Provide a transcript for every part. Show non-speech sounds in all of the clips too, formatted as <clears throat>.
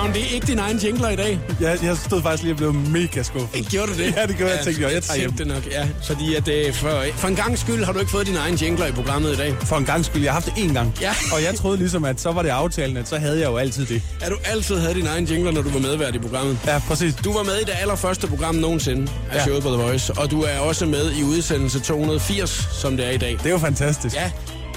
Brown, det er ikke din egen jingler i dag. Jeg, jeg stod faktisk lige og blev mega skuffet. Gjorde du det? Ja, det gjorde jeg. Jeg tænkte, jo, jeg tager hjem. det nok, ja. Fordi at, øh, for, for en gang skyld har du ikke fået din egen jingler i programmet i dag. For en gang skyld, jeg har haft det én gang. Ja. Og jeg troede ligesom, at så var det aftalen, at så havde jeg jo altid det. Er du altid havde din egen jingler, når du var medvært i programmet? Ja, præcis. Du var med i det allerførste program nogensinde af Ja. showet på The Voice, og du er også med i udsendelse 280, som det er i dag. Det er jo fantastisk. Ja,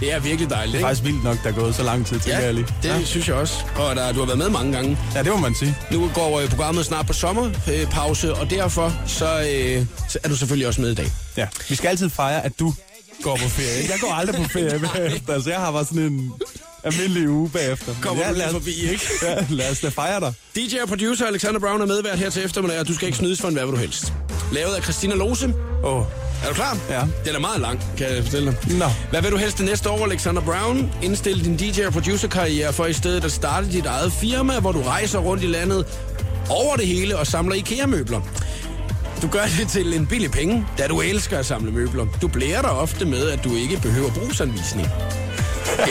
det er virkelig dejligt, Det er ikke? faktisk vildt nok, der er gået så lang tid, tænker Ja, jeg lige. det Ja. synes jeg også. Og der, du har været med mange gange. ja, det må man sige. Nu går øh, programmet snart på sommerpause, og derfor så, øh, så er du selvfølgelig også med i dag. Ja. Vi skal altid fejre, at du går på ferie. Jeg går aldrig på ferie bagefter, <laughs> altså jeg har bare sådan en almindelig uge bagefter. Men Kommer ja, du lige lad os, forbi, ikke? <laughs> ja, lad os da fejre dig. DJ og producer Alexander Brown er medvært her til eftermiddag, og du skal ikke snydes for en hvad vil du helst. Lavet af Christina Lose. Åh, oh, Er du klar? Ja. Den er meget lang, kan jeg fortælle dig. Nå. Hvad vil du helst det næste år, Alexander Brown? Indstil din DJ- og producerkarriere for i stedet at starte dit eget firma, hvor du rejser rundt i landet over det hele og samler IKEA-møbler. Du gør det til en billig penge, da du elsker at samle møbler. Du blærer dig ofte med, at du ikke behøver brugsanvisning.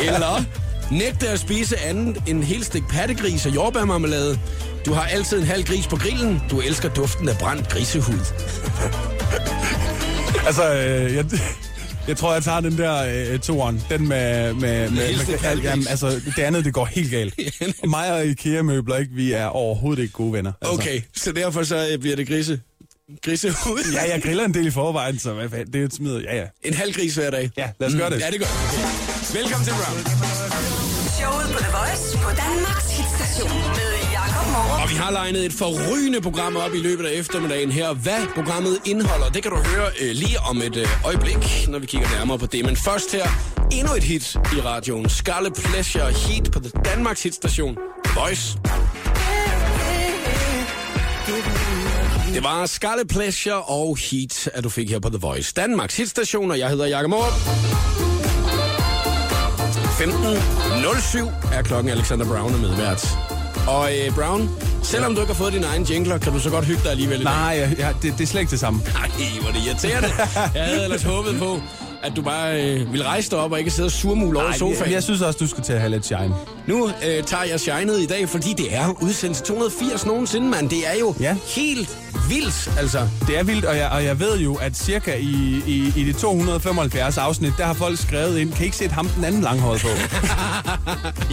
Eller nægte at spise andet end helt stik pattegris og jordbærmarmelade. Du har altid en halv gris på grillen. Du elsker duften af brændt grisehud. Altså, øh, jeg, jeg tror, jeg tager den der øh, toeren. Den med... med, med, med sikkert. jamen, altså, det andet, det går helt galt. <laughs> Mig og IKEA-møbler, ikke, vi er overhovedet ikke gode venner. Altså. Okay, så derfor så øh, bliver det grise. Grisehud? <laughs> Ja, jeg <laughs> griller en del i forvejen, så hvad fanden, det er et smider. Ja, ja. En halv gris hver dag. Ja, lad os gøre det. Ja, det gør. Okay. Velkommen til Brown. Showet på The Voice på Danmarks hitstation med vi har legnet et forrygende program op i løbet af eftermiddagen her. Hvad programmet indeholder, det kan du høre øh, lige om et øh, øjeblik, når vi kigger nærmere på det. Men først her, endnu et hit i radioen. Scarlet Pleasure Heat på The Danmarks hitstation. Voice. Det var Scarlet Pleasure og Heat, at du fik her på The Voice. Danmarks hitstation, og jeg hedder Jakob Morup. 15.07 er klokken Alexander Brown er medvært. Og øh, Brown, selvom du ikke har fået din egen jingler, kan du så godt hygge dig alligevel i dag? Nej, ja, det, det er slet ikke det samme. Nej, hvor er det irriterende. <laughs> Jeg havde ellers håbet på, at du bare øh, ville rejse dig op og ikke sidde og surmule over jeg, sofaen. jeg synes også, du skal til at have lidt shine. Nu øh, tager jeg shined i dag, fordi det er udsendelse 280 nogensinde, mand. Det er jo Ja. helt vildt, altså. Det er vildt, og jeg, og jeg ved jo, at cirka i, i, i de 275 afsnit, der har folk skrevet ind, kan I ikke sætte ham den anden langhåret på? <laughs>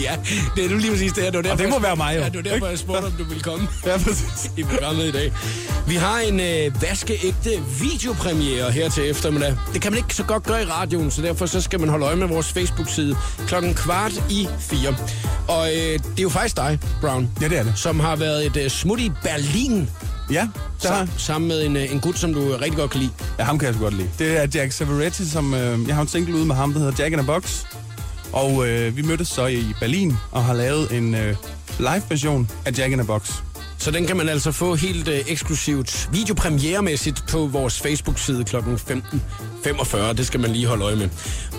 Ja, det er nu lige præcis det her. Det, var derfor, det må være mig jo, Ja, det var derfor, jeg spurgte, om du ville komme. <laughs> ja, præcis. i programmet i dag. Vi har en øh, vaskeægte videopremiere her til eftermiddag. Det kan man ikke så godt gøre i radioen, så derfor så skal man holde øje med vores Facebook-side klokken kvart i fire. Og øh, det er jo faktisk dig, Brown, Ja, det er det. som har været et øh, smut i Berlin Ja, har, sam- sammen med en, øh, en gut, som du rigtig godt kan lide. ja, ham kan jeg så godt lide. Det er Jack Savaretti, som øh, jeg har en single ude med ham, der hedder Jack in a Box. Og øh, vi mødtes så i Berlin og har lavet en øh, live-version af Jack in a Box. Så den kan man altså få helt øh, eksklusivt videopremieremæssigt på vores Facebook-side kl. 15.45. Det skal man lige holde øje med.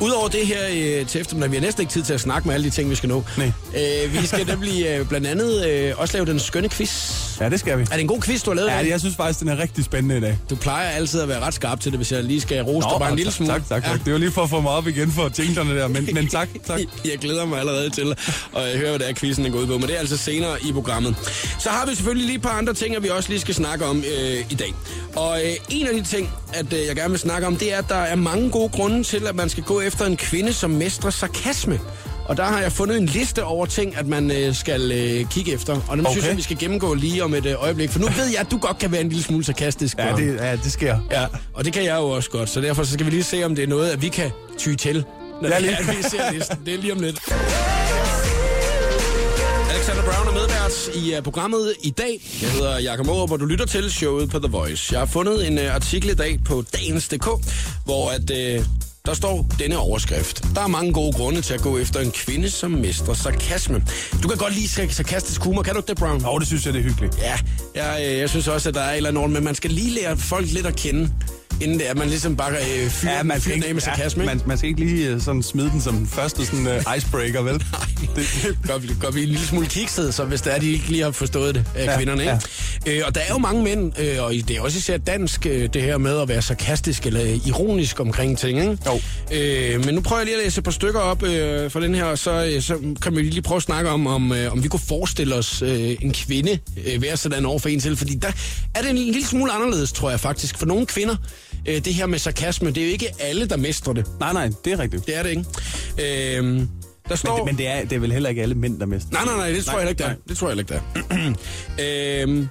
Udover det her øh, til eftermiddag, vi har næsten ikke tid til at snakke med alle de ting, vi skal nå. Nej. Øh, vi skal nemlig øh, blandt andet øh, også lave den skønne quiz. Ja, det skal vi. Er det en god quiz, du har lavet? Ja, jeg synes faktisk, den er rigtig spændende i dag. Du plejer altid at være ret skarp til det, hvis jeg lige skal rose dig bare en lille smule. tak, tak, tak. Det var lige for at få mig op igen for jinglerne der, men, men tak, tak. <laughs> Jeg glæder mig allerede til at høre, hvad det er, quizzen er gået på. Men det er altså senere i programmet. Så har vi selvfølgelig lige et par andre ting, at vi også lige skal snakke om øh, i dag. Og øh, en af de ting, at øh, jeg gerne vil snakke om, det er, at der er mange gode grunde til, at man skal gå efter en kvinde, som mestrer sarkasme. Og der har jeg fundet en liste over ting, at man øh, skal øh, kigge efter. Og dem okay. synes jeg, vi skal gennemgå lige om et øh, øjeblik. For nu ved jeg, at du godt kan være en lille smule sarkastisk. Ja, det, ja, det sker. Ja, og det kan jeg jo også godt, så derfor så skal vi lige se, om det er noget, at vi kan ty til, når Ja, ja, lige. vi ser listen. Det er lige om lidt. <laughs> i uh, programmet i dag. Jeg hedder Jakob Morup, hvor du lytter til showet på The Voice. Jeg har fundet en uh, artikel i dag på dagens.dk, hvor at, uh, der står denne overskrift. Der er mange gode grunde til at gå efter en kvinde, som mestrer sarkasme. Du kan godt lide sark- sarkastisk humor, kan du ikke det, Brown? Og det synes jeg, det er hyggeligt. Ja, jeg, jeg synes også, at der er et eller andet men man skal lige lære folk lidt at kende. Inden det er, man ligesom bare øh, fyrer, ja, man fyrer den af med sarkasme, ja, man, man skal ikke lige øh, sådan smide den som den første sådan, uh, icebreaker, vel? <laughs> Nej, det gør vi, gør vi en lille smule kikset, så hvis det er, de ikke lige har forstået det, øh, ja, kvinderne. Ikke? Ja. Øh, og der er jo mange mænd, øh, og det er også især dansk, øh, det her med at være sarkastisk eller ironisk omkring ting. Ikke? Jo. Øh, men nu prøver jeg lige at læse et par stykker op øh, for den her, så, øh, så kan vi lige prøve at snakke om, om, øh, om vi kunne forestille os øh, en kvinde øh, være sådan over for en til, fordi der er det en lille smule anderledes, tror jeg faktisk. For nogle kvinder, øh, det her med sarkasme, det er jo ikke alle, der mestrer det. Nej, nej, det er rigtigt. Det er det ikke. Øh, der står... Men, men det, er, det er vel heller ikke alle mænd, der mestrer Nej, nej, nej, det tror nej, jeg ikke, der Det tror jeg ikke, der <clears throat> øhm,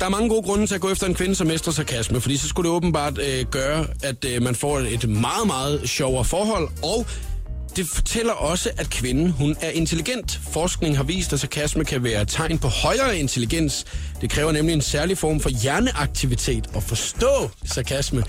der er mange gode grunde til at gå efter en kvinde, som mestrer sarkasme, fordi så skulle det åbenbart øh, gøre, at øh, man får et meget, meget sjovere forhold, og det fortæller også, at kvinden hun er intelligent. Forskning har vist, at sarkasme kan være et tegn på højere intelligens. Det kræver nemlig en særlig form for hjerneaktivitet at forstå sarkasme.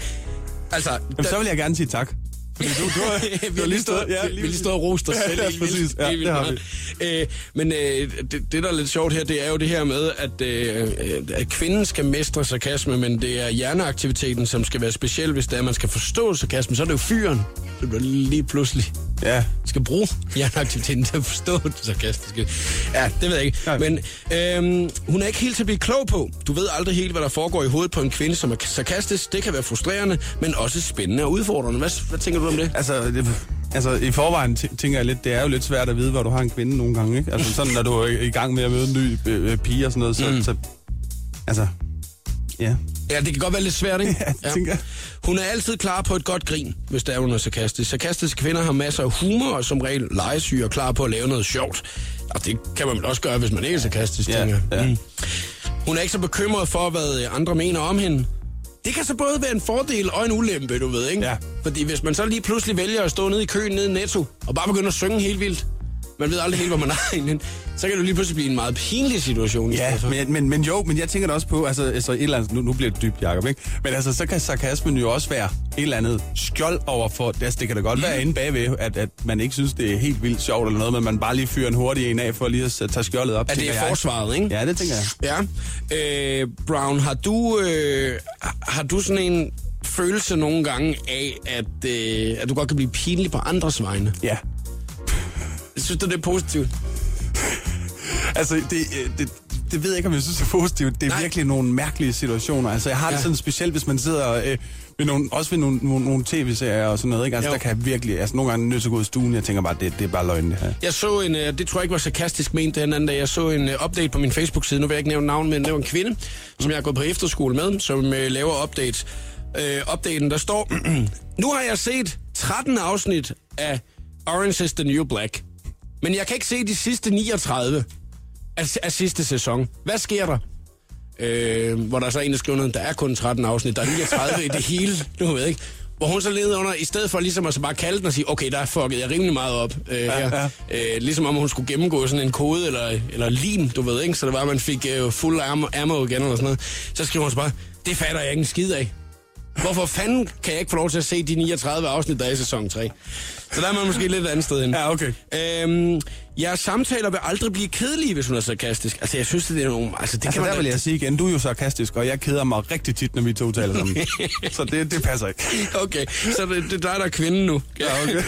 Altså, Jamen, så vil jeg gerne sige tak. Fordi du, du, har, <laughs> vi har lige stået, ja, lige, vi lige stået og rost os <laughs> selv. Ja, præcis. Ja, det har vi. Øh, men øh, det, det, der er lidt sjovt her, det er jo det her med, at, øh, at kvinden skal mestre sarkasme, men det er hjerneaktiviteten, som skal være speciel, hvis det er, man skal forstå sarkasme. Så er det jo fyren, det bliver lige pludselig ja. skal bruge hjerneaktiviteten til at forstå det sarkastiske. Ja, det ved jeg ikke. Nej. Men øh, hun er ikke helt til at blive klog på. Du ved aldrig helt, hvad der foregår i hovedet på en kvinde, som er sarkastisk. Det kan være frustrerende, men også spændende og udfordrende. Hvad, hvad tænker du om det? Altså, det, altså i forvejen tænker jeg lidt, det er jo lidt svært at vide, hvor du har en kvinde nogle gange. Ikke? Altså sådan, når du er i gang med at møde en ny øh, øh pige og sådan noget, så, mm. så altså, ja. Ja, det kan godt være lidt svært, ikke? <laughs> Ja, ja. tænker Hun er altid klar på et godt grin, hvis der er hun er sarkastisk. Sarkastiske kvinder har masser af humor og som regel legesyge og klar på at lave noget sjovt. Og det kan man også gøre, hvis man ikke er sarkastisk, ja, tænker ja. Mm. Hun er ikke så bekymret for, hvad andre mener om hende. Det kan så både være en fordel og en ulempe, du ved, ikke? Ja. Fordi hvis man så lige pludselig vælger at stå nede i køen nede i Netto, og bare begynde at synge helt vildt, man ved aldrig helt, hvor man er inde, så kan det lige pludselig blive en meget pinlig situation. Ja, men, men, men jo, men jeg tænker da også på, altså, altså et eller andet, nu, nu bliver det dybt, Jacob, ikke? Men altså, så kan sarkasmen jo også være et eller andet skjold over for, altså, det kan da godt mm. være inde bagved, at, at man ikke synes, det er helt vildt sjovt eller noget, men man bare lige fyrer en hurtig en af for lige at tage skjoldet op. Er det er forsvaret, ikke? Ja, det tænker jeg. Ja. Øh, Brown, har du, øh, har du sådan en følelse nogle gange af, at, øh, at du godt kan blive pinlig på andres vegne? Ja. Synes du, det er positivt? <laughs> altså, det, det, det ved jeg ikke, om jeg synes er positivt. Det er Nej. virkelig nogle mærkelige situationer. Altså, jeg har ja. det sådan specielt, hvis man sidder øh, ved nogle, også ved nogle, nogle, nogle tv-serier og sådan noget. Ikke? Altså, jo. der kan jeg virkelig, altså nogle gange nødt til at gå i stuen, jeg tænker bare, det, det er bare løgn, det her. Jeg så en, øh, det tror jeg ikke var sarkastisk ment den anden dag, jeg så en uh, update på min Facebook-side, nu vil jeg ikke nævne navn, men det var en kvinde, mm. som jeg har gået på efterskole med, som uh, laver updates. Uh, updaten, der står, <clears throat> nu har jeg set 13 afsnit af Orange is the New Black. Men jeg kan ikke se de sidste 39 af, af sidste sæson. Hvad sker der? Øh, hvor der er så en, der skriver noget, der er kun 13 afsnit, der er 39 i det hele, du ved ikke. Hvor hun så leder under, i stedet for ligesom at så bare kalde den og sige, okay, der er fucket jeg rimelig meget op øh, ja, her. Ja. Øh, ligesom om hun skulle gennemgå sådan en kode eller, eller lim, du ved ikke, så det var, at man fik øh, fuld ammo, ammo igen eller sådan noget. Så skriver hun så bare, det fatter jeg ikke en skid af. Hvorfor fanden kan jeg ikke få lov til at se de 39 afsnit, der er i sæson 3? Så der er man måske lidt et andet sted hen. Ja, okay. Øhm, jeres samtaler vil aldrig blive kedelige, hvis hun er sarkastisk. Altså, jeg synes, det er nogle... Altså, det altså, kan man der vil jeg sige igen, du er jo sarkastisk, og jeg keder mig rigtig tit, når vi to taler sammen. <laughs> så det, det passer ikke. Okay, så det, det er dig, der er kvinden nu. Ja, okay. <laughs>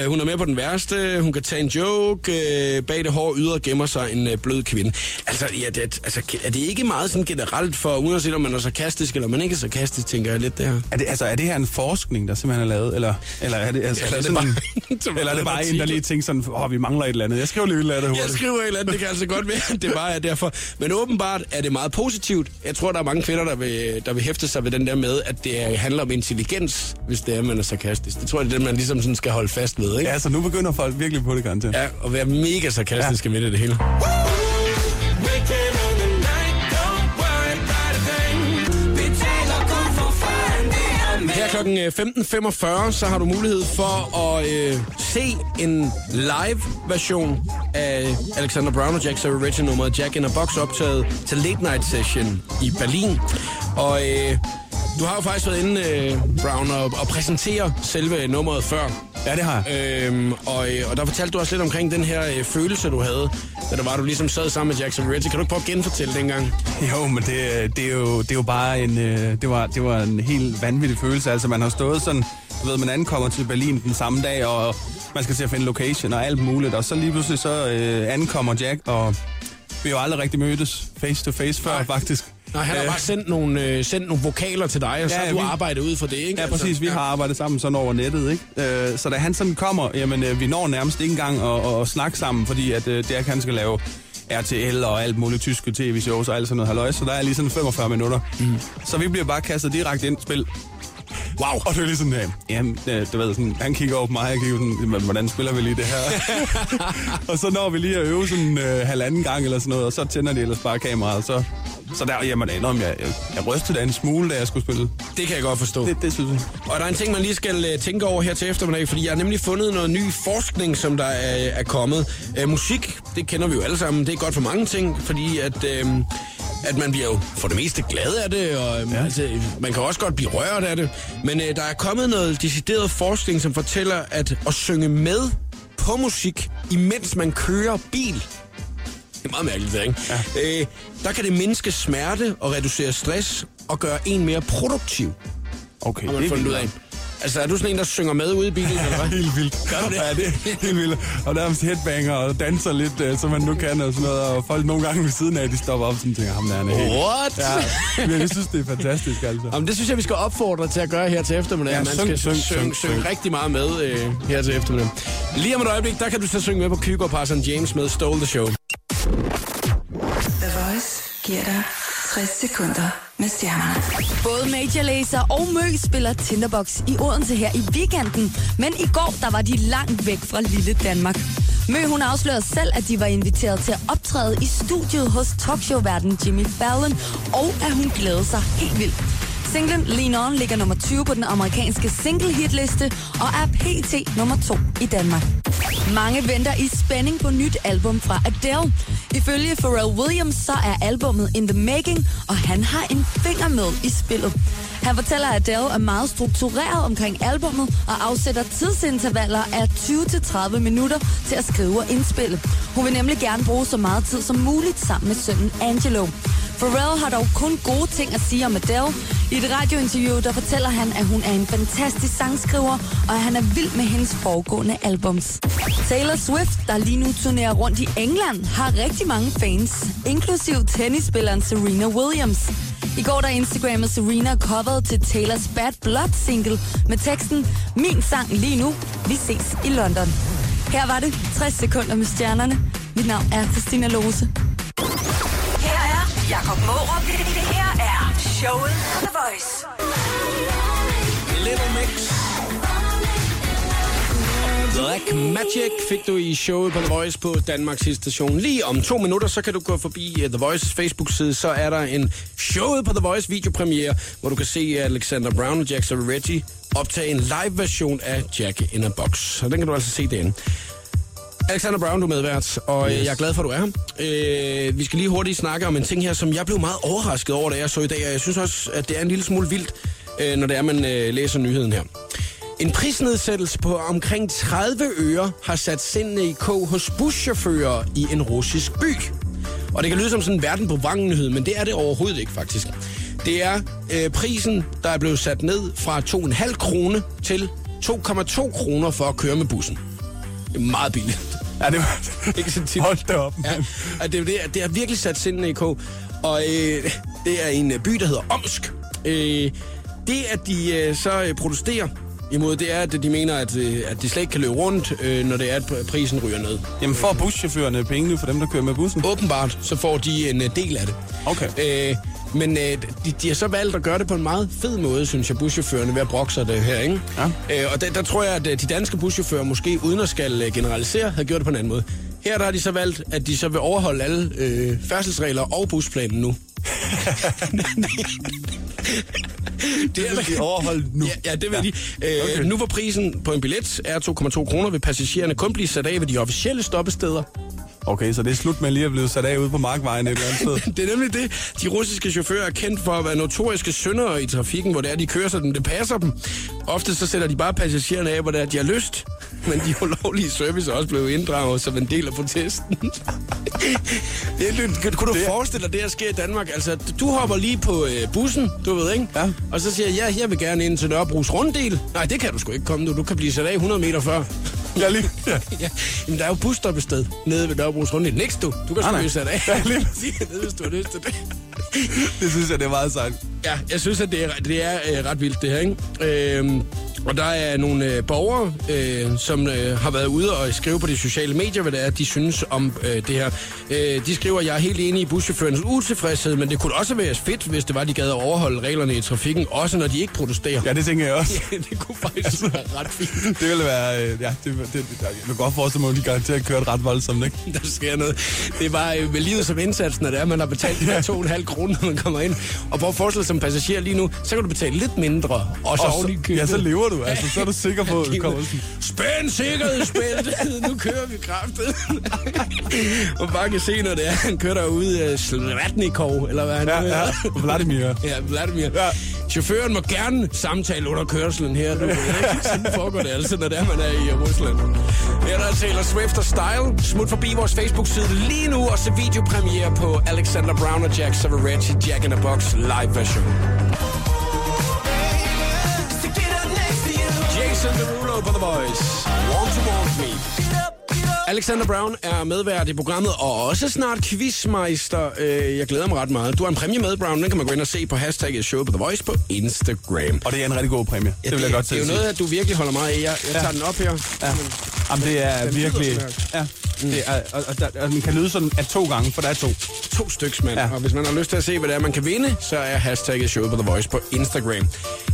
Øh, hun er med på den værste, hun kan tage en joke, øh, bag det hårde ydre gemmer sig en øh, blød kvinde. Altså, ja, det, altså, er det ikke meget sådan generelt for, uanset om man er sarkastisk eller man ikke er sarkastisk, tænker jeg lidt der. Er det, altså, er det her en forskning, der simpelthen er lavet, eller, eller er det, altså, eller er det, bare, eller er det bare en, der lige tænker sådan, åh, oh, vi mangler et eller andet. Jeg skriver lige et eller andet hurtigt. Jeg skriver et eller andet, det kan altså godt være, at det bare er derfor. Men åbenbart er det meget positivt. Jeg tror, der er mange kvinder, der vil, der vil hæfte sig ved den der med, at det handler om intelligens, hvis det er, man er sarkastisk. Det tror jeg, det er det, man ligesom sådan skal holde fast ved, ikke? Ja, så nu begynder folk virkelig på det, garanteret. Ja, og være mega sarkastiske ja. med det, det hele. Her klokken øh, 15.45, så har du mulighed for at øh, se en live version af Alexander Brown og Jack Sarah nummeret Jack in a Box optaget til Late Night Session i Berlin. Og øh, du har jo faktisk været inde, øh, Brown, og, og præsentere selve nummeret før. Ja, det har jeg. Øhm, og, øh, og der fortalte du også lidt omkring den her øh, følelse, du havde, da det var, du ligesom sad sammen med Jackson Reggie. Kan du ikke prøve at genfortælle dengang? Jo, men det, det, er, jo, det er jo bare en, øh, det var, det var en helt vanvittig følelse. Altså, man har stået sådan, du ved, man ankommer til Berlin den samme dag, og man skal til at finde location og alt muligt. Og så lige pludselig så øh, ankommer Jack, og vi har jo aldrig rigtig mødtes face to face før, Nej. faktisk. Nej, han har Øh, bare sendt nogle, øh, sendt nogle vokaler til dig, og så Ja, har du vi- arbejdet ud fra det, ikke? Ja, præcis. Vi har arbejdet sammen sådan over nettet, ikke? Øh, så da han sådan kommer, jamen, øh, vi når nærmest ikke engang at, at, snakke sammen, fordi at øh, Jack, han skal lave RTL og alt muligt tyske tv-shows og alt sådan noget halløj, så der er lige sådan 45 minutter. Mm. Så vi bliver bare kastet direkte ind i spil. Wow. Og det er lige sådan, øh, jamen, øh, du ved, sådan, han kigger over på mig, jeg kigger sådan, "Jamen, hvordan spiller vi lige det her? <laughs> og så når vi lige at øve sådan øh, halvanden gang eller sådan noget, og så tænder de ellers bare kameraet, og så, så der, jamen, jeg, jeg, jeg, jeg rystede da en smule, da jeg skulle spille. Det kan jeg godt forstå. Det, det synes jeg. Og der er en ting, man lige skal øh, tænke over her til eftermiddag, fordi jeg har nemlig fundet noget ny forskning, som der er, er kommet. Øh, musik, det kender vi jo alle sammen, det er godt for mange ting, fordi at, øh, at man bliver jo for det meste glad af det, og øh, ja. altså, man kan også godt blive rørt af det. Men øh, der er kommet noget decideret forskning, som fortæller, at at synge med på musik, imens man kører bil, det er meget mærkeligt, det, ikke? Ja. Øh, der kan det mindske smerte og reducere stress og gøre en mere produktiv Okay, man fundet ud af. Altså, er du sådan en, der synger med ude i bilen, eller hvad? helt vildt. Gør du det? Ja, det er helt vildt. Og nærmest headbanger og danser lidt, uh, som man nu kan og sådan noget. Og folk nogle gange ved siden af, de stopper op og sådan tænker, ham der han er helt... What? Ja, men jeg synes, det er fantastisk, altså. Jamen, det synes jeg, vi skal opfordre til at gøre her til eftermiddag. Ja, Man syng, skal syng, synge, syng, synge syng. rigtig meget med øh, her til eftermiddag. Lige om et øjeblik, der kan du så synge med på Kygo og Parson James med Stole the Show. The Voice giver dig 60 sekunder med stjernerne. Både Major Lazer og Mø spiller Tinderbox i Odense her i weekenden. Men i går, der var de langt væk fra lille Danmark. Mø, hun afslører selv, at de var inviteret til at optræde i studiet hos talkshow-verden Jimmy Fallon, og at hun glæder sig helt vildt. Singlen Lean On ligger nummer 20 på den amerikanske single hitliste og er pt. nummer 2 i Danmark. Mange venter i spænding på nyt album fra Adele. Ifølge Pharrell Williams så er albummet in the making, og han har en finger med i spillet. Han fortæller, at Adele er meget struktureret omkring albummet og afsætter tidsintervaller af 20-30 minutter til at skrive og indspille. Hun vil nemlig gerne bruge så meget tid som muligt sammen med sønnen Angelo. Pharrell har dog kun gode ting at sige om Adele. I et radiointerview, der fortæller han, at hun er en fantastisk sangskriver, og at han er vild med hendes foregående albums. Taylor Swift, der lige nu turnerer rundt i England, har rigtig mange fans, inklusiv tennisspilleren Serena Williams. I går der Instagrammede Serena coveret til Taylors Bad Blood single med teksten Min sang lige nu, vi ses i London. Her var det 60 sekunder med stjernerne. Mit navn er Christina Lose. Her er Jakob Mårup. Showet på The Voice. Little Mix. Black Magic fik du i showet på The Voice på Danmarks station. Lige om to minutter, så kan du gå forbi eh, The Voice Facebook-side, så er der en showet på The Voice videopremiere, hvor du kan se eh, Alexander Brown og Jackson Reggie optage en live-version af Jack in a Box. Så den kan du altså se derinde. Alexander Brown, du er medvært, og yes. jeg er glad for, at du er her. Øh, vi skal lige hurtigt snakke om en ting her, som jeg blev meget overrasket over, da jeg så i dag, og jeg synes også, at det er en lille smule vildt, øh, når det er, man øh, læser nyheden her. En prisnedsættelse på omkring 30 øre har sat sindene i kog hos buschauffører i en russisk by. Og det kan lyde som sådan en verden på vangen men det er det overhovedet ikke faktisk. Det er øh, prisen, der er blevet sat ned fra 2,5 kroner til 2,2 kroner for at køre med bussen. Det er meget billigt. Ja, det var... Ikke så tit. Hold da op, Ja, og det, er det, det har virkelig sat sindene i kog. Og øh, det er en øh, by, der hedder Omsk. Øh, det, at de øh, så øh, protesterer imod, det er, at de mener, at, øh, at de slet ikke kan løbe rundt, øh, når det er, at prisen ryger ned. Jamen, får buschaufførerne pengene for dem, der kører med bussen? Åbenbart, så får de en øh, del af det. Okay. Øh, men øh, de, de har så valgt at gøre det på en meget fed måde, synes jeg, buschaufførerne ved at brokke sig det her, ikke? Ja. Øh, og der, der tror jeg, at øh, de danske buschauffører måske, uden at skal øh, generalisere, havde gjort det på en anden måde. Her der har de så valgt, at de så vil overholde alle øh, færdselsregler og busplanen nu. <laughs> det vil de overholde nu? Ja, ja det vil ja. de. Øh, Okay. okay. Nu hvor prisen på en billet er 2,2 kroner, vil passagererne kun blive sat af ved de officielle stoppesteder. Okay, så det er slut med lige at blive sat af ude på markvejen et eller andet sted. <laughs> Det er nemlig det. De russiske chauffører er kendt for at være notoriske syndere i trafikken, hvor det er, de kører sådan, det passer dem. Ofte så sætter de bare passagererne af, hvor det er, de har lyst. Men de ulovlige service er også blevet inddraget som en del af protesten. <laughs> det er, lidt- kunne du Det- forestille dig, det her sker i Danmark? Altså, du hopper lige på øh, bussen, du ved, ikke? Ja. Og så siger jeg, ja, jeg vil gerne ind til Nørrebros runddel. Nej, det kan du sgu ikke komme nu. Du kan blive sat af 100 meter før. Ja, lige. <laughs> Ja. Ja, jamen der er jo busstoppested nede ved Nørrebros runddel. Næste du. Du kan sgu nej. blive sat af. Ja, lige <laughs> nede, hvis du har lyst til det. Det synes jeg, det er meget sejt. Ja, jeg synes, at det er, det er øh, ret vildt, det her, ikke? Øhm, og der er nogle øh, borgere, øh, som øh, har været ude og skrive på de sociale medier, hvad det er, de synes om øh, det her. Øh, de skriver, at jeg er helt enig i buschaufførens utilfredshed, men det kunne også være fedt, hvis det var, de gad at overholde reglerne i trafikken, også når de ikke protesterer. Ja, det tænker jeg også. <laughs> det kunne faktisk være ret fint. <laughs> Det ville være... øh, Ja, det, det, det, jeg kan godt forestille mig, at de garanteret kørt ret voldsomt, ikke? <laughs> Der sker noget. Det er bare øh, med livet som indsatsen, at det er, at man har betalt de her 2,5 kroner, når man kommer ind. Og hvor forestille som passager lige nu, så kan du betale lidt mindre, og så Og oven i så, købet. ja, så lever du. Altså, så er du sikker på, at du kommer sådan... Spænd sikkerhedsbæltet, nu kører vi kraftet. og bare kan se, når det er, han kører derude uh, Slatnikov, eller hvad han Ja, ja. Vladimir. Ja, Vladimir. Ja. Chaufføren må gerne samtale under kørselen her. Du? Sådan foregår det altså, når det er, man er i Rusland. Her der er Taylor Swift og Style. Smut forbi vores Facebook-side lige nu og se videopremiere på Alexander Brown og Jack Savaretti Jack in a Box live version. Jason Derulo på The Voice. Alexander Brown er medvært i programmet, og også snart quizmeister. Øh, Jeg glæder mig ret meget. Du har en præmie med, Brown. Den kan man gå ind og se på hashtagget show på The Voice på Instagram. Og det er en rigtig god præmie. Det vil jeg godt Det er jo noget, at du virkelig holder meget af. Jeg, jeg tager den op her. Ja. Jamen, det er Den virkelig... Ja. Det er, og, og, der, og den kan lyde sådan af to gange, for der er to. To styks, mand. Ja. Ja. Og hvis man har lyst til at se, hvad det er, man kan vinde, så er hashtagget showet på The Voice på Instagram.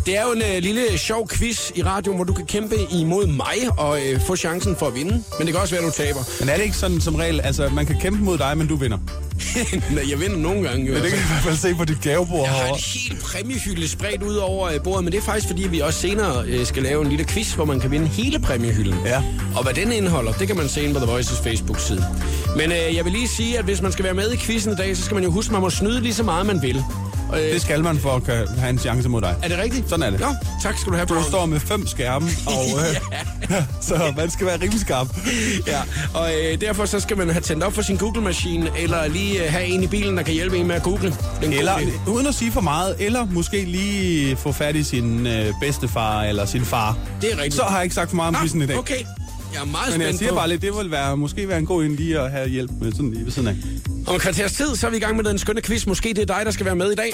Det er jo en øh, lille sjov quiz i radioen, hvor du kan kæmpe imod mig og øh, få chancen for at vinde. Men det kan også være, at du taber. Men er det ikke sådan som regel, altså man kan kæmpe mod dig, men du vinder? Nej, <laughs> jeg vinder nogle gange. Jo. Ja, det kan jeg i hvert fald se på dit gavebord Jeg har et helt præmiehylde spredt ud over øh, bordet, men det er faktisk fordi, vi også senere øh, skal lave en lille quiz, hvor man kan vinde hele præmiehylden. Ja. Og hvad den indeholder, det kan man se inde på The Voices Facebook-side. Men øh, jeg vil lige sige, at hvis man skal være med i quizzen i dag, så skal man jo huske, at man må snyde lige så meget, man vil. Øh, Det skal man for at kan have en chance mod dig. er det rigtigt? Sådan er det. Nå, tak skal du have, Du Brown. står med fem skærme, <laughs> og øh, <laughs> så man skal være rimelig skarp. <laughs> Ja, og øh, derfor så skal man have tændt op for sin Google-maskine, eller lige øh, have en i bilen, der kan hjælpe en med at google. Det en god Eller, idé. uden at sige for meget, eller måske lige få fat i sin øh, bedstefar eller sin far. Det er rigtigt. Så har jeg ikke sagt for meget om quizzen i dag. okay. Jeg er meget Men jeg siger på. bare lidt, det vil være, måske være en god en lige at have hjælp med sådan lige ved siden af. Om et kvarters tid, så er vi i gang med den skønne quiz. Måske det er dig, der skal være med i dag.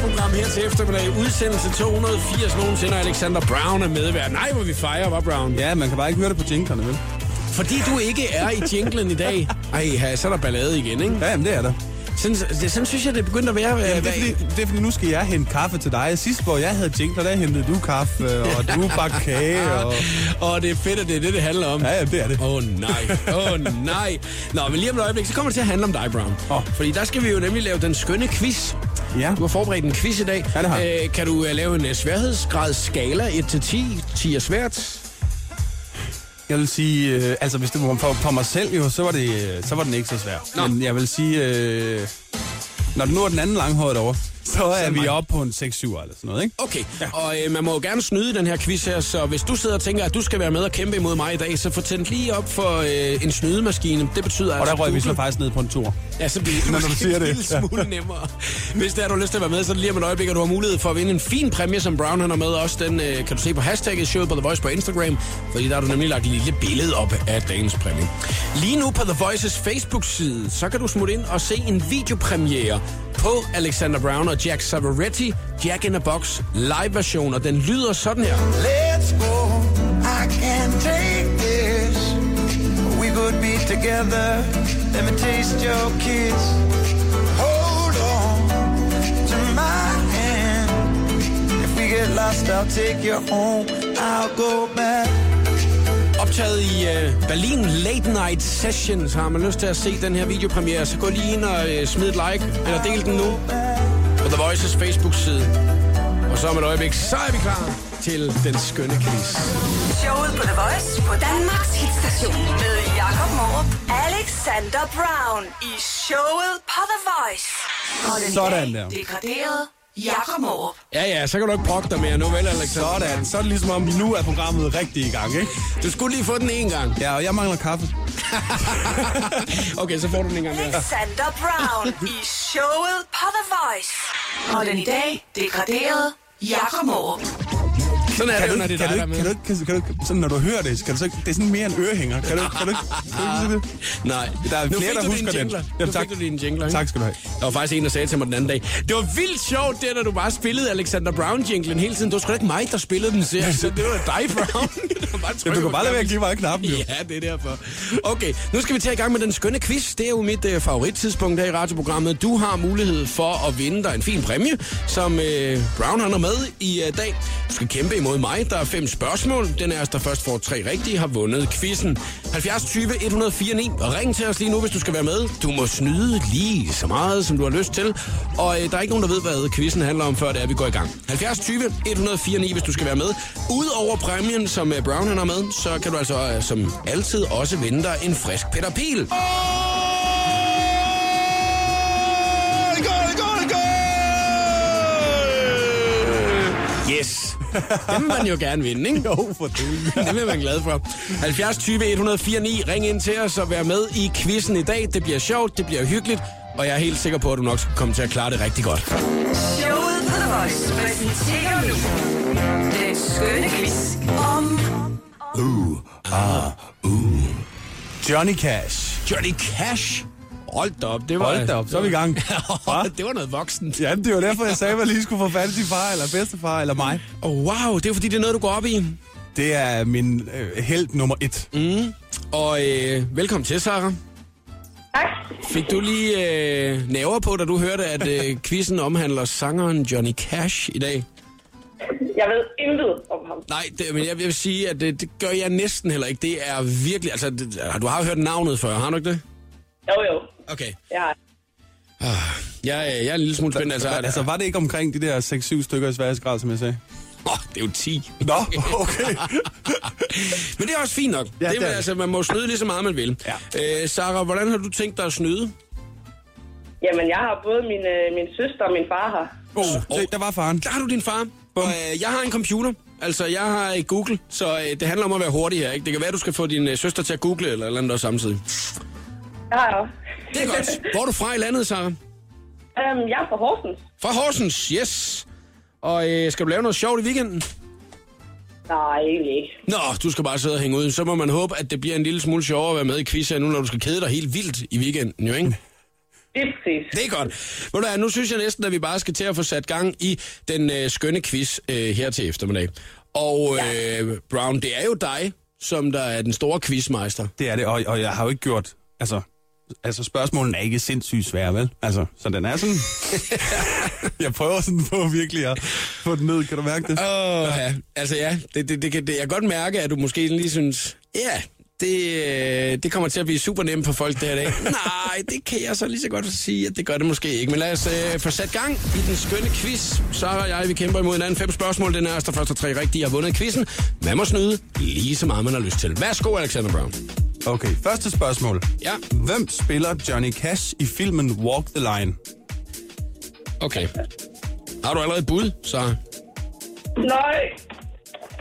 Jubilæumsprogram her til eftermiddag. Udsendelse 280 nogensinde. og Alexander Brown er medvært. Nej, hvor vi fejrer, var Brown? Ja, man kan bare ikke høre det på jinglerne, vel? Fordi du ikke er i jinglen i dag. <laughs> Ej, her, så er der ballade igen, ikke? Ja, jamen, det er der. Sådan, det, sådan synes jeg, det er begyndt at være. Ja, øh, det, er fordi, det er fordi, nu skal jeg hente kaffe til dig. Sidst, hvor jeg havde jingler, der hentede du kaffe, <laughs> og du bagte kage, og... <laughs> Og det er fedt, at det er det, det handler om. Ja, ja, det er det. Åh oh, nej, åh oh, nej. Nå, men lige om et øjeblik, så kommer det til at handle om dig, Brown. Åh. Fordi der skal vi jo nemlig lave den skønne quiz. Ja. Du har forberedt en quiz i dag. Ja, det har. Øh, kan du uh, lave en uh, sværhedsgrad skala 1-10? 10 er svært. Jeg vil sige, øh, altså hvis det var for, for mig selv jo, så var, det, så var den ikke så svær. Nå. Men jeg vil sige, øh, når det nu er den anden langhåret over, så er vi mig. oppe på en 6-7 eller sådan noget, ikke? Okay, ja. og øh, man må jo gerne snyde den her quiz her, så hvis du sidder og tænker, at du skal være med og kæmpe imod mig i dag, så få tændt lige op for øh, en snydemaskine. Det betyder Og der altså... røg vi så faktisk ned på en tur. Ja, så bliver det Når du måske siger en det. lille smule <laughs> nemmere. Hvis det er, du har lyst til at være med, så lige om et øjeblik, at du har mulighed for at vinde en fin præmie, som Brown han har med. Også den øh, kan du se på hashtagget showet på The Voice på Instagram, fordi der har du nemlig lagt et lille billede op af dagens præmie. Lige nu på The Voices Facebook-side, så kan du smutte ind og se en videopremiere på Alexander Brown og Jack Savaretti, Jack in a Box live-version, og den lyder sådan her. Let's go. I can't take this. We could be together. Let me taste your kiss. Hold on to my hand. If we get lost, I'll take you home. I'll go back. Optaget i uh, Berlin Late Night Session, så har man lyst til at se den her videopremiere, så gå lige ind og uh, smid et like, eller del den nu på The Voices Facebook-side. Og så om et øjeblik, så er vi klar til den skønne quiz. Showet på The Voice på Danmarks hitstation med Jakob Morup. Alexander Brown i showet på The Voice. Sådan der. Degraderet Jakob Morup. Ja, ja, så kan du ikke brokke dig mere nu, vel, Alexander? Sådan, så er det ligesom om, nu er programmet rigtig i gang, ikke? Du skulle lige få den en gang. Ja, og jeg mangler kaffe. <laughs> Okay, så får du den en gang mere. Alexander Brown i showet på The Voice. Og den i dag degraderede Jakob Morup. Sådan er Kan det jo, når det er dig, der er ikke, kan, du med. ikke, kan, kan du sådan når du hører det, kan du så det er sådan mere en ørehænger. Kan du, kan du kan du ikke det? Nej. Der er flere, der husker den. jingler. Ja, nu tak. fik du dine jingler, ikke? Tak skal du have. Der var faktisk en, der sagde til mig den anden dag, det var vildt sjovt, det da du bare spillede Alexander Brown-jinglen hele tiden. Det var sgu da ikke mig, der spillede den, siger. Så det var dig, Brown. <laughs> Bare Ja, du kan bare lade være at give mig knappen, jo. Ja, det er derfor. Okay, nu skal vi tage i gang med den skønne quiz. Det er jo mit øh, favorittidspunkt her i radioprogrammet. Du har mulighed for at vinde dig en fin præmie, som øh, Brown han er med i øh, dag. Du skal kæmpe imod mig. Der er fem spørgsmål. Den er der først får tre rigtige, har vundet quizzen. 70 20 104 9. Og ring til os lige nu, hvis du skal være med. Du må snyde lige så meget, som du har lyst til. Og øh, der er ikke nogen, der ved, hvad quizzen handler om, før det er, vi går i gang. 70 20 104 9, hvis du skal være med. Udover præmien, som øh, Brown han har med, så kan du altså øh, som altid også vinde dig en frisk Peter Pil. Yes. <laughs> Det vil man jo gerne vinde, ikke? Jo, for det. <laughs> Det vil man glad for. 70 20 104 9. Ring ind til os og vær med i quizzen i dag. Det bliver sjovt, det bliver hyggeligt, og jeg er helt sikker på, at du nok skal komme til at klare det rigtig godt. Showet på The Voice præsenterer nu den skønne quiz om Johnny Cash. Johnny Cash. Hold da op, det var... Hold da op, <laughs> så er vi i gang. <laughs> Det var noget voksent. Ja, det var derfor, jeg sagde, at jeg lige skulle få fat i sin far, eller bedstefar, eller mig. Oh, wow, det er fordi, det er noget, du går op i. Det er min øh, held nummer et. Mm. Og øh, velkommen til, Sarah. Tak. Fik du lige øh, næver på, da du hørte, at øh, <laughs> quizzen omhandler sangeren Johnny Cash i dag? Jeg ved intet om ham. Nej, det, men jeg vil sige, at det, det gør jeg næsten heller ikke. Det er virkelig... Altså, det, du har hørt navnet før, har du ikke det? Jo, jo. Okay. Jeg har. Jeg, er- jeg er en lille smule spændt. Altså, Altså, altså, var det ikke omkring de der 6-7 stykker i sværhedsgrad, som jeg sagde? åh, det er jo 10. Nå, okay. <laughs> Men det er også fint nok. Ja, det, det er, altså, man må snyde lige så meget, man vil. Ja. Øh, Sarah, hvordan har du tænkt dig at snyde? Jamen, jeg har både min, øh, min søster og min far her. Oh, se, der var faren. Der har du din far. Og, øh, jeg har en computer. Altså, jeg har et Google, så øh, det handler om at være hurtig her. Ikke? Det kan være, du skal få din øh, søster til at google eller eller andet også samtidig. Det har jeg også. Det er godt. Hvor er du fra i landet, Sarah? Øhm, jeg er fra Horsens. Fra Horsens, yes. Og øh, skal du lave noget sjovt i weekenden? Nej, egentlig ikke. Nå, du skal bare sidde og hænge ud. Så må man håbe, at det bliver en lille smule sjovere at være med i quiz her nu, når du skal kede dig helt vildt i weekenden, jo ikke? Det er præcis. Det er godt. Ved du hvad, nu synes jeg næsten, at vi bare skal til at få sat gang i den øh, skønne quiz øh, her til eftermiddag. Og øh, Brown, det er jo dig, som der er den store quizmeister. Det er det, og, og jeg har jo ikke gjort... Altså, altså spørgsmålene er ikke sindssygt svære, vel? Altså, så den er sådan... <laughs> jeg prøver sådan på virkelig at få den ned. Kan du mærke det? Åh, ja. Altså ja, det, det, det, kan- det, jeg kan godt mærke, at du måske lige synes, ja, det, øh, det kommer til at blive super nemt for folk det her dag. <laughs> Nej, det kan jeg så lige så godt sige, at det gør det måske ikke. Men lad os øh, få sat gang i den skønne quiz. Så og jeg, vi kæmper imod hinanden. Fem spørgsmål, den er der første tre rigtige har vundet quizzen. Man må snyde lige så meget, man har lyst til. Værsgo, Alexander Brown. Okay, første spørgsmål. Ja, Hvem spiller Johnny Cash i filmen Walk the Line? okay. Har du allerede et bud, så? Nej.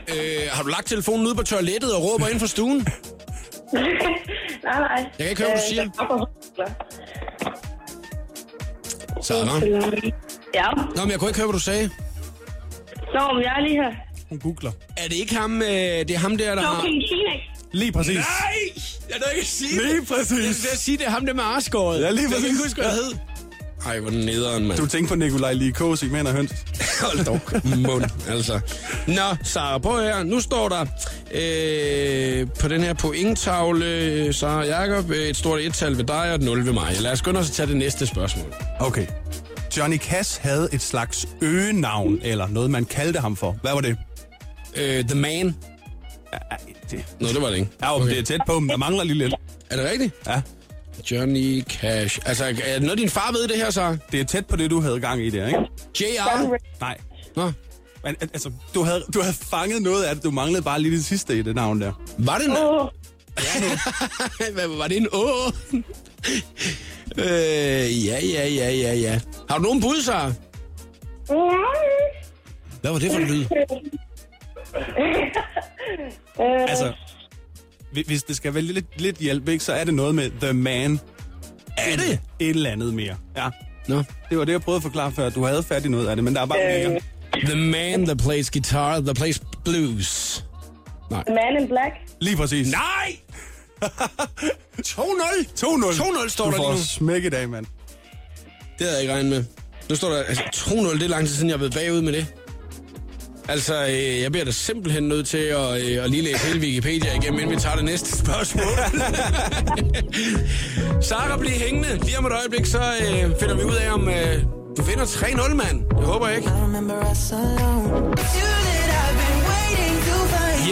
Øh, har du lagt telefonen ude på toilettet og råber ind fra stuen? <laughs> nej, nej. Jeg kan ikke høre, hvad du siger. jeg er fra Horsens. Sarah? Ja. Nå, men jeg kunne ikke høre, hvad du sagde. Nå, men jeg er lige her. Hun googler. Er det ikke ham, øh, det er ham der, der har... Lige præcis. Nej! Jeg nåede ikke at sige det. Lige præcis. Jeg vil sige, det er ham der med arskåret. Ja, lige Jeg kan præcis. ikke huske, hvad jeg hed. Ej, hvor er nederen, mand. Du tænker på Nikolaj Likos i Mænd og Høns. <laughs> Hold dog mund, altså. Nå, Sara, prøv her. Nu står der øh, på den her pointtavle, Sara Jakob, et stort et-tal ved dig og et 0 ved mig. Lad os os at tage det næste spørgsmål. Okay. Johnny Cash havde et slags øgenavn, eller noget, man kaldte ham for. Hvad var det? Øh, The Man. Ja, det, Nå, det var det ikke. ja okay. det er tæt på, men der mangler lige lidt. Er det rigtigt? Ja, Johnny Cash. Altså, er det noget, din far ved det her, så? det er tæt på det, du havde gang i der, ikke? J.R. Nej. Nå. Men al- altså, du havde, du havde fanget noget af det. Du manglede bare lige det sidste i det navn der. Var det en... Åh, <laughs> Hvad, var det en å? <laughs> øh, ja, ja, ja, ja, ja. Har du nogen bud, så? Hvad var det for en lyd? <laughs> <laughs> Altså, hvi- hvis det skal være lidt, lidt hjælp, ikke, så er det noget med The Man. Er det? Et eller andet mere. Ja. Nå. Det var det, jeg prøvede at forklare før. Du havde fat i noget af det, men der er bare mere. The man that plays guitar, that plays blues. Man in Black. Lige præcis. Nej! 2-0. 2-0. 2-0 står du der lige får nu. smæk i dag, mand. Det havde jeg ikke regnet med. Nu står der altså 2-0, det er lang tid siden, jeg har været bagud med det. Altså, øh, jeg bliver da simpelthen nødt til at, øh, at lige læse hele Wikipedia igennem, inden vi tager det næste spørgsmål. <laughs> Sara, bliv hængende. Lige om et øjeblik, så øh, finder vi ud af, om øh, du finder 3-0, mand. Det håber jeg ikke.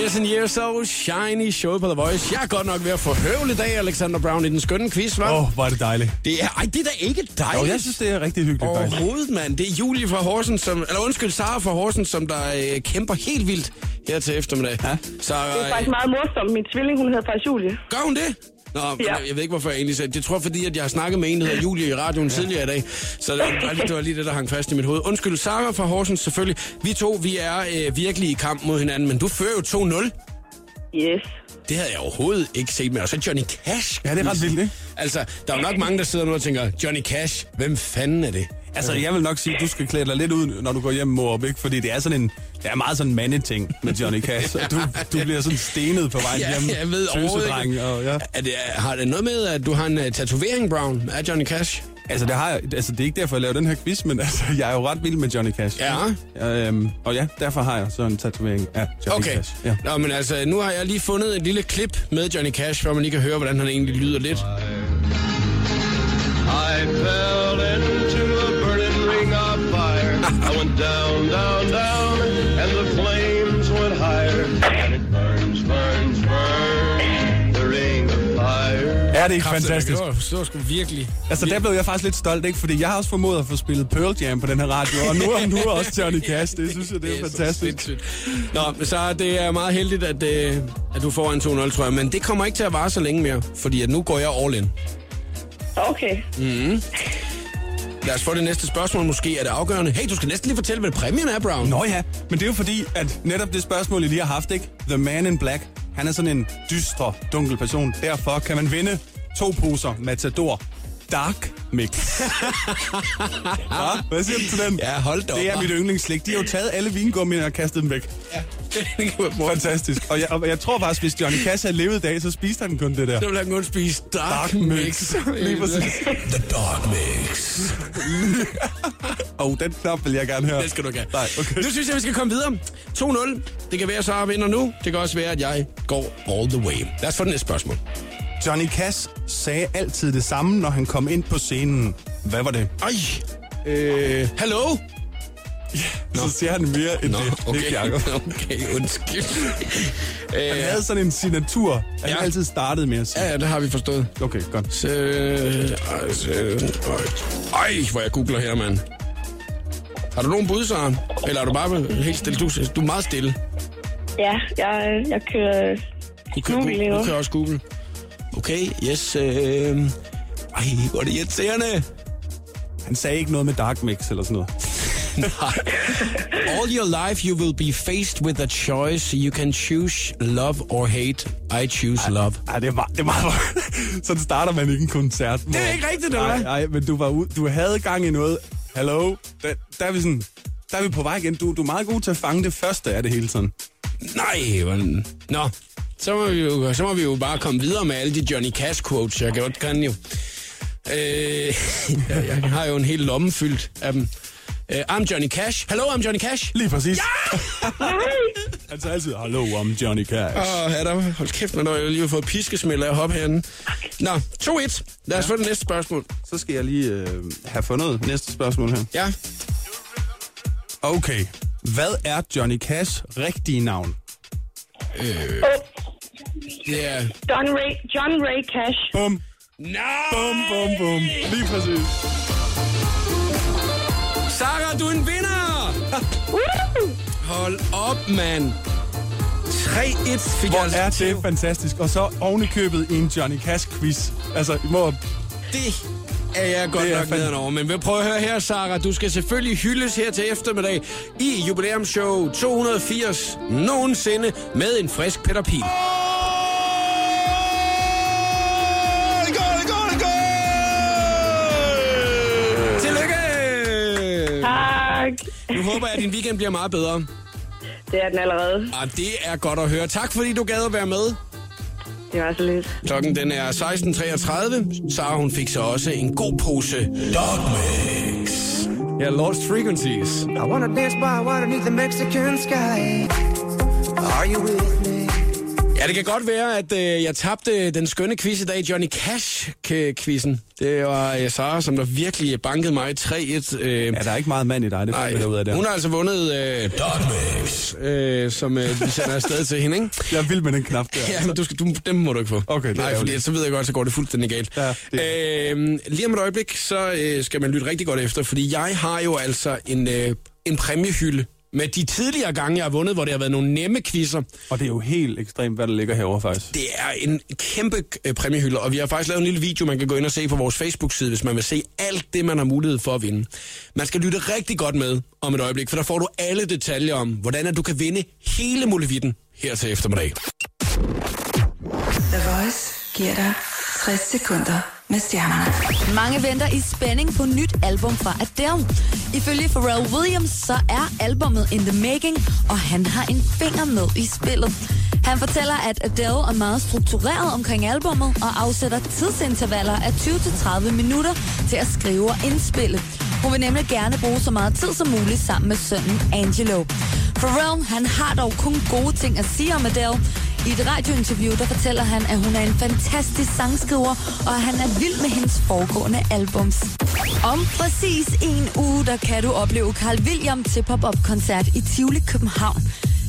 Years and years so shiny show på The Voice. Jeg er godt nok ved at få høvl i dag, Alexander Brown, i den skønne quiz, hva'? Åh, oh, hvor er det dejligt. Det er, ej, det er da ikke Jo, dejligt. jeg synes, det er rigtig hyggeligt, faktisk. Overhovedet, mand. Det er Julie fra Horsens, som, eller undskyld, Sara fra Horsens, som der øh, kæmper helt vildt her til eftermiddag. Ja. Så Det er øh, faktisk meget morsomt. Min tvilling, hun hedder faktisk Julie. gør hun det? Nå, ja. Jeg ved ikke, hvorfor jeg egentlig sagde det. Jeg tror, fordi at jeg har snakket med en, der hedder Julie i radioen tidligere i dag. Så det var, lige, det var lige det, der hang fast i mit hoved. Undskyld, Sara fra Horsens, selvfølgelig. Vi to, vi er øh, virkelig i kamp mod hinanden, men du fører jo 2-0. Yes. Det havde jeg overhovedet ikke set med. Og så Johnny Cash. Ja, det er ret vildt, ikke? Altså, der er jo nok mange, der sidder nu og tænker, Johnny Cash, hvem fanden er det? Altså, jeg vil nok sige, at du skal klæde dig lidt ud, når du går hjem mor op, ikke? Fordi det er sådan en, det er meget sådan en mandeting med Johnny Cash. Du, du bliver sådan stenet på vej Ja, hjem. jeg ved overhovedet. Og, ja. Er det, har det noget med, at du har en uh, tatovering, Brown, af Johnny Cash? Altså, det, har jeg, altså, det er ikke derfor, jeg laver den her quiz, men altså, jeg er jo ret vild med Johnny Cash. Ja. øhm, og ja, derfor har jeg så en tatovering af Johnny Okay. Cash. Ja. Nå, men altså, nu har jeg lige fundet et lille klip med Johnny Cash, hvor man lige kan høre, hvordan han egentlig lyder lidt. I fell into I went down, down, down, and the flames went higher. And it burns, burns, burns, the ring of fire. Er det ikke Kraftigt, fantastisk? Det var, det var sgu virkelig. Altså, der blev jeg faktisk lidt stolt, ikke? Fordi jeg har også formået at få spillet Pearl Jam på den her radio, og nu, er- nu er også Johnny Cash. Det synes jeg, det er, så fantastisk. sindssygt. Nå, så det er meget heldigt, at, øh, at du får en 2-0, tror jeg. Men det kommer ikke til at vare så længe mere, fordi at nu går jeg all in. Okay. Lad os få det næste spørgsmål. Måske er det afgørende. Hey, du skal næsten lige fortælle, hvad præmien er, Brown. Nå ja, men det er jo fordi, at netop det spørgsmål, I lige har haft, ikke? The Man in Black, han er sådan en dyster, dunkel person. Derfor kan man vinde to poser Matador Dark Mix. ja, hvad siger du til den? Ja, hold da op, Det er hva'? mit yndlingsslik. De har jo taget alle vingummierne og kastet dem væk. Ja, <laughs> Fantastisk. Og jeg, og jeg tror faktisk, hvis Johnny Cash havde levet i dag, så spiste han kun det der. Så vil han kun spise dark, Dark mix. mix. Lige præcis. The dark mix. Og den knap vil jeg gerne høre. Det skal du ikke have. Nej, okay. Nu synes jeg, vi skal komme videre. 2-0. Det kan være, så jeg vinder nu. Det kan også være, at jeg går all the way. Lad os få det næste spørgsmål. Johnny Cash sagde altid det samme, når han kom ind på scenen. Hvad var det? Ej. Øh, hallo? Så siger han mere end Nå, det. okay. Ikke, Jacob? <laughs> okay, undskyld. <laughs> Han havde sådan en signatur, han Ja. altid startede med at sige. ja, ja, det har vi forstået. Okay, godt. Så, ej, så, ej, hvor jeg googler her, mand. Har du nogen bud, Søren? Eller er du bare helt stille? Du, du er meget stille. Ja, jeg, jeg kører Du kan, Google du, nu. du kan også google. Okay, yes. Øh, ej, hvor er det irriterende. Han sagde ikke noget med Dark Mix eller sådan noget. <laughs> All your life you will be faced with a choice. You can choose love or hate. I choose love. Ej, det er meget... Det er meget <laughs> sådan starter man ikke en koncert. Det er ikke rigtigt, eller Nej, men du, var du havde gang i noget. Hallo? Der, der, er vi sådan... Der er vi på vej igen. Du, du er meget god til at fange det første af det hele tiden. Nej, men... Nå, så må, vi jo, så må vi jo bare komme videre med alle de Johnny Cash quotes, jeg godt kan jo. Øh, <laughs> jeg, jeg har jo en hel lomme fyldt af dem. Uh, I'm Johnny Cash. Hello, I'm Johnny Cash. Lige præcis. Nej! <laughs> Han altid, hallo, om Johnny Cash. Åh, ja, der, hold kæft, man har jo lige fået piskesmæld af at hoppe herinde. Nå, 2-1. Lad os få det næste spørgsmål. Så skal jeg lige øh, have fundet næste spørgsmål her. Ja, Okay. Hvad er Johnny Cash rigtige navn? det er... John Ray, John Ray Cash. Bum, Nej! bum, bum, bum. Lige præcis. Sarah, du er en vinder! Hold op, mand. 3-1 fik Hvor jeg altså er det fantastisk. Og så ovenikøbet i en Johnny Cash-quiz. Altså, I må... Det er jeg godt Det er nok fan- nedenover. Men vil prøve at høre her, Sarah. Du skal selvfølgelig hyldes her til eftermiddag i jubilæumsshow 280 nogensinde med en frisk Peter Pil. Nu håber jeg, at din weekend bliver meget bedre. Det er den allerede. Og det er godt at høre. Tak fordi du gad at være med. Det var så lidt. Klokken den er 16.33. Sara hun fik så også en god pose Dog Mix. Ja, Lost Frequencies. I wanna dance by water beneath the Mexican sky. Are you with me? Ja, det kan godt være, at øh, jeg tabte den skønne quiz i dag, Johnny Cash-quizzen. Det var øh, Sara, som der virkelig bankede mig 3-1. Øh, Ja, der er ikke meget mand i dig, det Nej, ud af der. hun har altså vundet øh, Dog Mix, øh, som øh, vi sender afsted til hende, ikke? Jeg vild med den knap der. Ja, men du skal, du, dem må du ikke få. Okay, det Nej, fordi ærgerligt. så ved jeg godt, så går det fuldstændig galt. Ja, det øhm, lige om et øjeblik, så øh, skal man lytte rigtig godt efter, fordi jeg har jo altså en, øh, en præmiehylde med de tidligere gange, jeg har vundet, hvor det har været nogle nemme quizzer. Og det er jo helt ekstremt, hvad der ligger herovre faktisk. Det er en kæmpe øh, præmiehylde, og vi har faktisk lavet en lille video, man kan gå ind og se på vores Facebook-side, hvis man vil se alt det, man har mulighed for at vinde. Man skal lytte rigtig godt med om et øjeblik, for der får du alle detaljer om, hvordan at du kan vinde hele muligheden her til eftermiddag. The Voice giver dig 60 sekunder med stjernerne. Mange venter i spænding på nyt album fra Adele. Ifølge Pharrell Williams, så er albummet in the making, og han har en finger med i spillet. Han fortæller, at Adele er meget struktureret omkring albummet og afsætter tidsintervaller af 20-30 minutter til at skrive og indspille. Hun vil nemlig gerne bruge så meget tid som muligt sammen med sønnen Angelo. Pharrell, han har dog kun gode ting at sige om Adele. I et radiointerview, der fortæller han, at hun er en fantastisk sangskriver, og at han er vild med hendes foregående albums. Om præcis en uge, der kan du opleve Carl William til pop-up-koncert i Tivoli, København.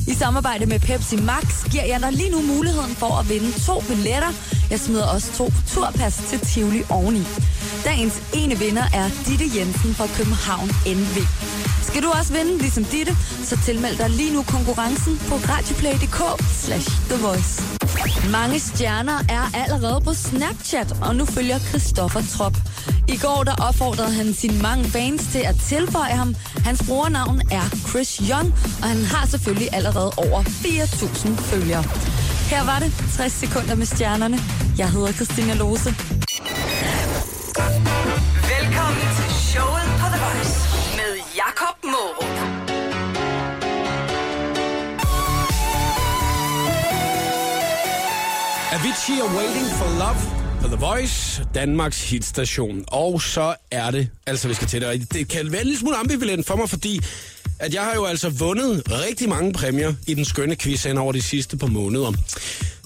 I samarbejde med Pepsi Max giver jeg dig lige nu muligheden for at vinde to billetter. Jeg smider også to turpas til Tivoli oveni. Dagens ene vinder er Ditte Jensen fra København NV. Skal du også vinde ligesom Ditte, så tilmeld dig lige nu konkurrencen på radioplay.dk slash The Voice. Mange stjerner er allerede på Snapchat, og nu følger Christoffer Trop. I går der opfordrede han sine mange fans til at tilføje ham. Hans brugernavn er Chris Young, og han har selvfølgelig allerede over 4.000 følgere. Her var det 60 sekunder med stjernerne. Jeg hedder Christina Lose. Velkommen til showet på The Voice med Jakob Morup. Avicii er Waiting for Love på The Voice, Danmarks hitstation. Og så er det, altså vi skal til det, det kan være en lille smule ambivalent for mig, fordi at jeg har jo altså vundet rigtig mange præmier i den skønne quiz hen over de sidste par måneder.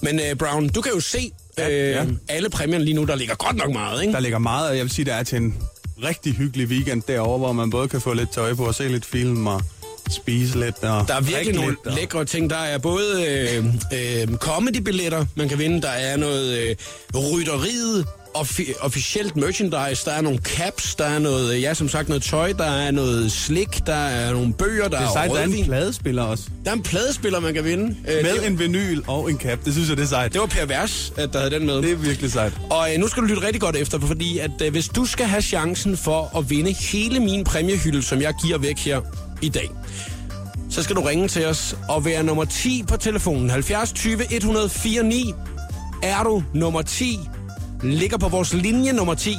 Men uh, Brown, du kan jo se Ja, øh, ja. alle præmierne lige nu, der ligger godt nok meget, ikke? Der ligger meget, og jeg vil sige, der er til en rigtig hyggelig weekend derovre, hvor man både kan få lidt tøj på og se lidt film og spise lidt. Og Der er virkelig nogle lidt, og... lækre ting. Der er både øh, øh, comedy-billetter, man kan vinde. Der er noget øh, rytteriet, offi- officielt merchandise. Der er nogle caps, der er noget, øh, ja, som sagt, noget tøj. Der er noget slik, der er nogle bøger, der Det er er, sejt, der er en pladespiller også. Der er en pladespiller, man kan vinde. Øh, Med det, en vinyl og en cap. Det synes jeg, det er sejt. det var Per Vers, at der havde den med. Det er virkelig sejt. Og øh, nu skal du lytte rigtig godt efter, fordi at øh, hvis du skal have chancen for at vinde hele min præmiehylde, som jeg giver væk her i dag, så skal du ringe til os og være nummer 10 på telefonen. 70 20 104 9. Er du nummer 10, ligger på vores linje nummer 10,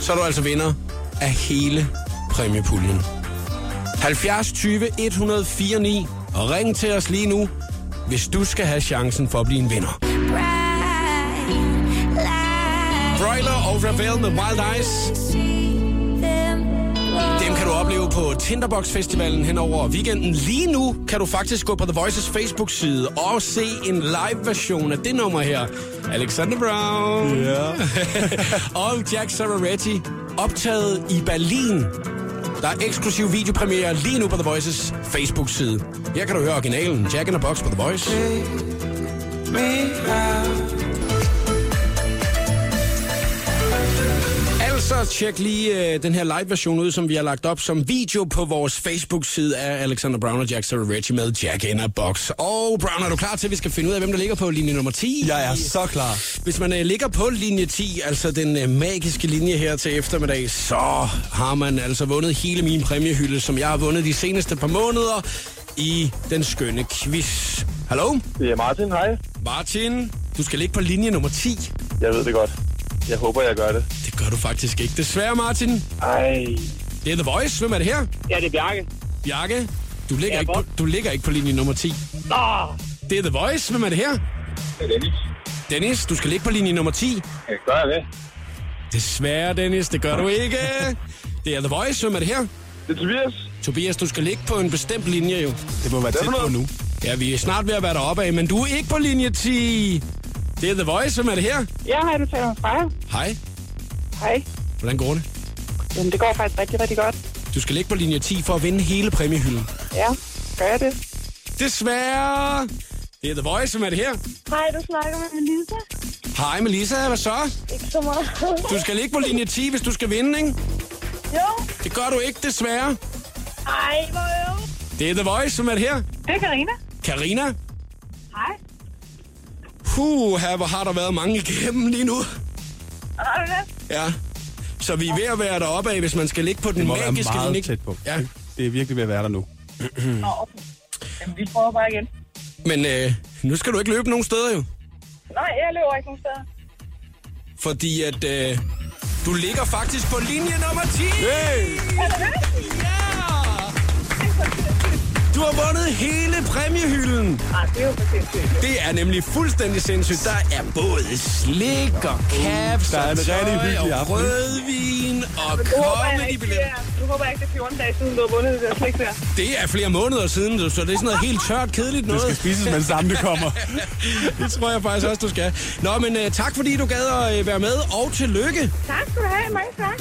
så er du altså vinder af hele præmiepuljen. 70 20 104 9. Og ring til os lige nu, hvis du skal have chancen for at blive en vinder. Broiler og Ravel med Wild Eyes. Opleve på Tinderbox Festivalen hen over weekenden. Lige nu kan du faktisk gå på The Voices Facebook-side og se en live-version af det nummer her. Alexander Brown Ja. <laughs> og Jack Sararetti optaget i Berlin. Der er eksklusiv videopremiere lige nu på The Voices Facebook-side. Her kan du høre originalen Jack in a Box på The Voice. Me out. Altså, tjek lige øh, den her live-version ud, som vi har lagt op som video på vores Facebook-side af Alexander Brown og Jack Sararetti med Jack in a Box. Og Brown, er du klar til, at vi skal finde ud af, hvem der ligger på linje nummer 10? Jeg er så klar. Hvis man øh, ligger på linje 10, altså den øh, magiske linje her til eftermiddag, så har man altså vundet hele min præmiehylde, som jeg har vundet de seneste par måneder i den skønne quiz. Hallo? Det er Martin, hej. Martin, du skal ligge på linje nummer 10. Jeg ved det godt. Jeg håber, jeg gør det. Det gør du faktisk ikke. Desværre, Martin. Ej. Det er The Voice. Hvem er det her? Ja, det er Bjarke. Bjarke, du ligger, Ja, ikke på, du ligger ikke på linje nummer 10. Nå, Det er The Voice. Hvem er det her? Det er Dennis. Dennis, du skal ligge på linje nummer 10. Jeg gør jeg det. Desværre, Dennis, det gør du ikke. Det er The Voice. Hvem er det her? Det er Tobias. Tobias, du skal ligge på en bestemt linje jo. Det må være tæt på nu. Ja, vi er snart ved at være deroppe af, men du er ikke på linje 10. Det er The Voice. Hvem er det her? ja, hej, du taler med Freja. Hej. Hej. Hvordan går det? Jamen, det går faktisk rigtig, rigtig godt. Du skal ligge på linje 10 for at vinde hele præmiehylden. Ja, gør jeg det? Desværre. Det er The Voice. Hvem er det her? Hej, du snakker med Melissa. Hej, Melissa. Hvad så? Ikke så meget. Du skal ligge på linje 10, hvis du skal vinde, ikke? Jo. Det gør du ikke, desværre. Ej, hvor øv. Det er The Voice, som er det her. Det er Karina. Karina. Hej. Puh, her hvor har der været mange igennem lige nu. Har du det? Ja. Så vi er ved at være deroppe af, hvis man skal ligge på den Det må være magiske meget linje. tæt på. Ja, Det er virkelig ved at være der nu. Nå, okay. Jamen, vi prøver bare igen. men øh, nu skal du ikke løbe nogen steder jo. Nej, jeg løber ikke nogen steder. Fordi at øh, du ligger faktisk på linje nummer 10. Hey! Er det det? Ja! Du har vundet hele præmiehylden. Nej, det er jo for. Det er nemlig fuldstændig sindssygt. Der er både slik og caps Der er og en rigtig tøj hyggelig og aften. rødvin og Nu håber jeg ikke, comedybilletter. det er, nu håber jeg ikke, det er 14 dage siden, du har vundet det der slik der. Det er flere måneder siden, så det er sådan noget helt tørt, kedeligt Det noget. skal spises med det samme, det kommer. Det tror jeg faktisk også, du skal. Nå, men uh, tak fordi du gad at uh, være med, og tillykke. Tak skal du have. Mange tak.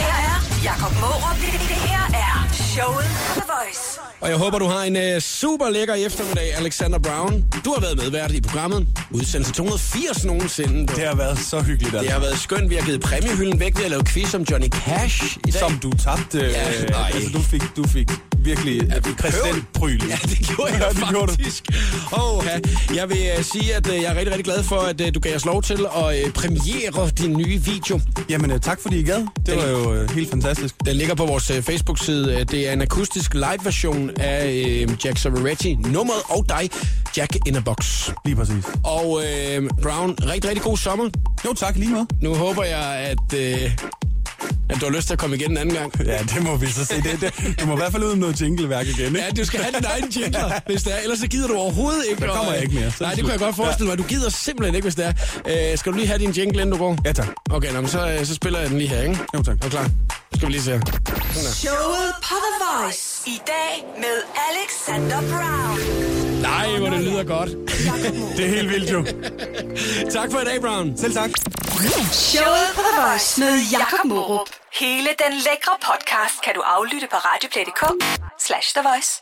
Her er Jakob Morup. Det, det her er showet på The Voice. Og jeg håber, du har en uh, super lækker eftermiddag, Alexander Brown. Du har været medvært i programmet. Udsendelse 280 nogensinde. Det har været så hyggeligt, Det altså. har været skønt. Vi har givet præmiehylden væk ved at lave quiz om Johnny Cash i dag. Som du tabte. Ja, Ja, nej. altså, du fik, du fik virkelig ja, præsidentpryl. Ja, det gjorde jeg <laughs> Ja, det gjorde du. faktisk. Oh, ja. Jeg vil uh, sige, at uh, jeg er rigtig, rigtig glad for, at uh, du gav os lov til at uh, premiere din nye video. Jamen, øh, tak fordi I gad. Det var jo øh, helt fantastisk. Den ligger på vores uh, Facebook-side. Uh, Det er en akustisk live-version af uh, Jack Savaretti, nummeret og dig, Jack in a Box. Lige præcis. Og uh, Brown, rigtig, rigtig god sommer. Jo, tak lige med. Nu håber jeg, at, uh, at du har lyst til at komme igen en anden gang. Ja, det må vi så se. Det, det, du må i hvert fald ud med noget jingleværk igen, ikke? Ja, du skal have din egen jingler, hvis det er. Ellers så gider du overhovedet ikke. Der kommer jeg ikke mere. Så er Nej, det kunne jeg godt forestille mig. Du gider simpelthen ikke, hvis det er. Øh, skal du lige have din jingle, inden du går? Ja, tak. Okay, nå, men så, øh, så spiller jeg den lige her, ikke? Jo, tak. Er klar? Så skal vi lige se her. Showet på The Voice. I dag med Alexander Brown. Nej, hvor det lyder godt. <laughs> Det er helt vildt jo. tak for i dag, Brown. Selv tak. Showet på The Voice med Jakob Hele den lækre podcast kan du aflytte på radioplay.dk slash The Voice.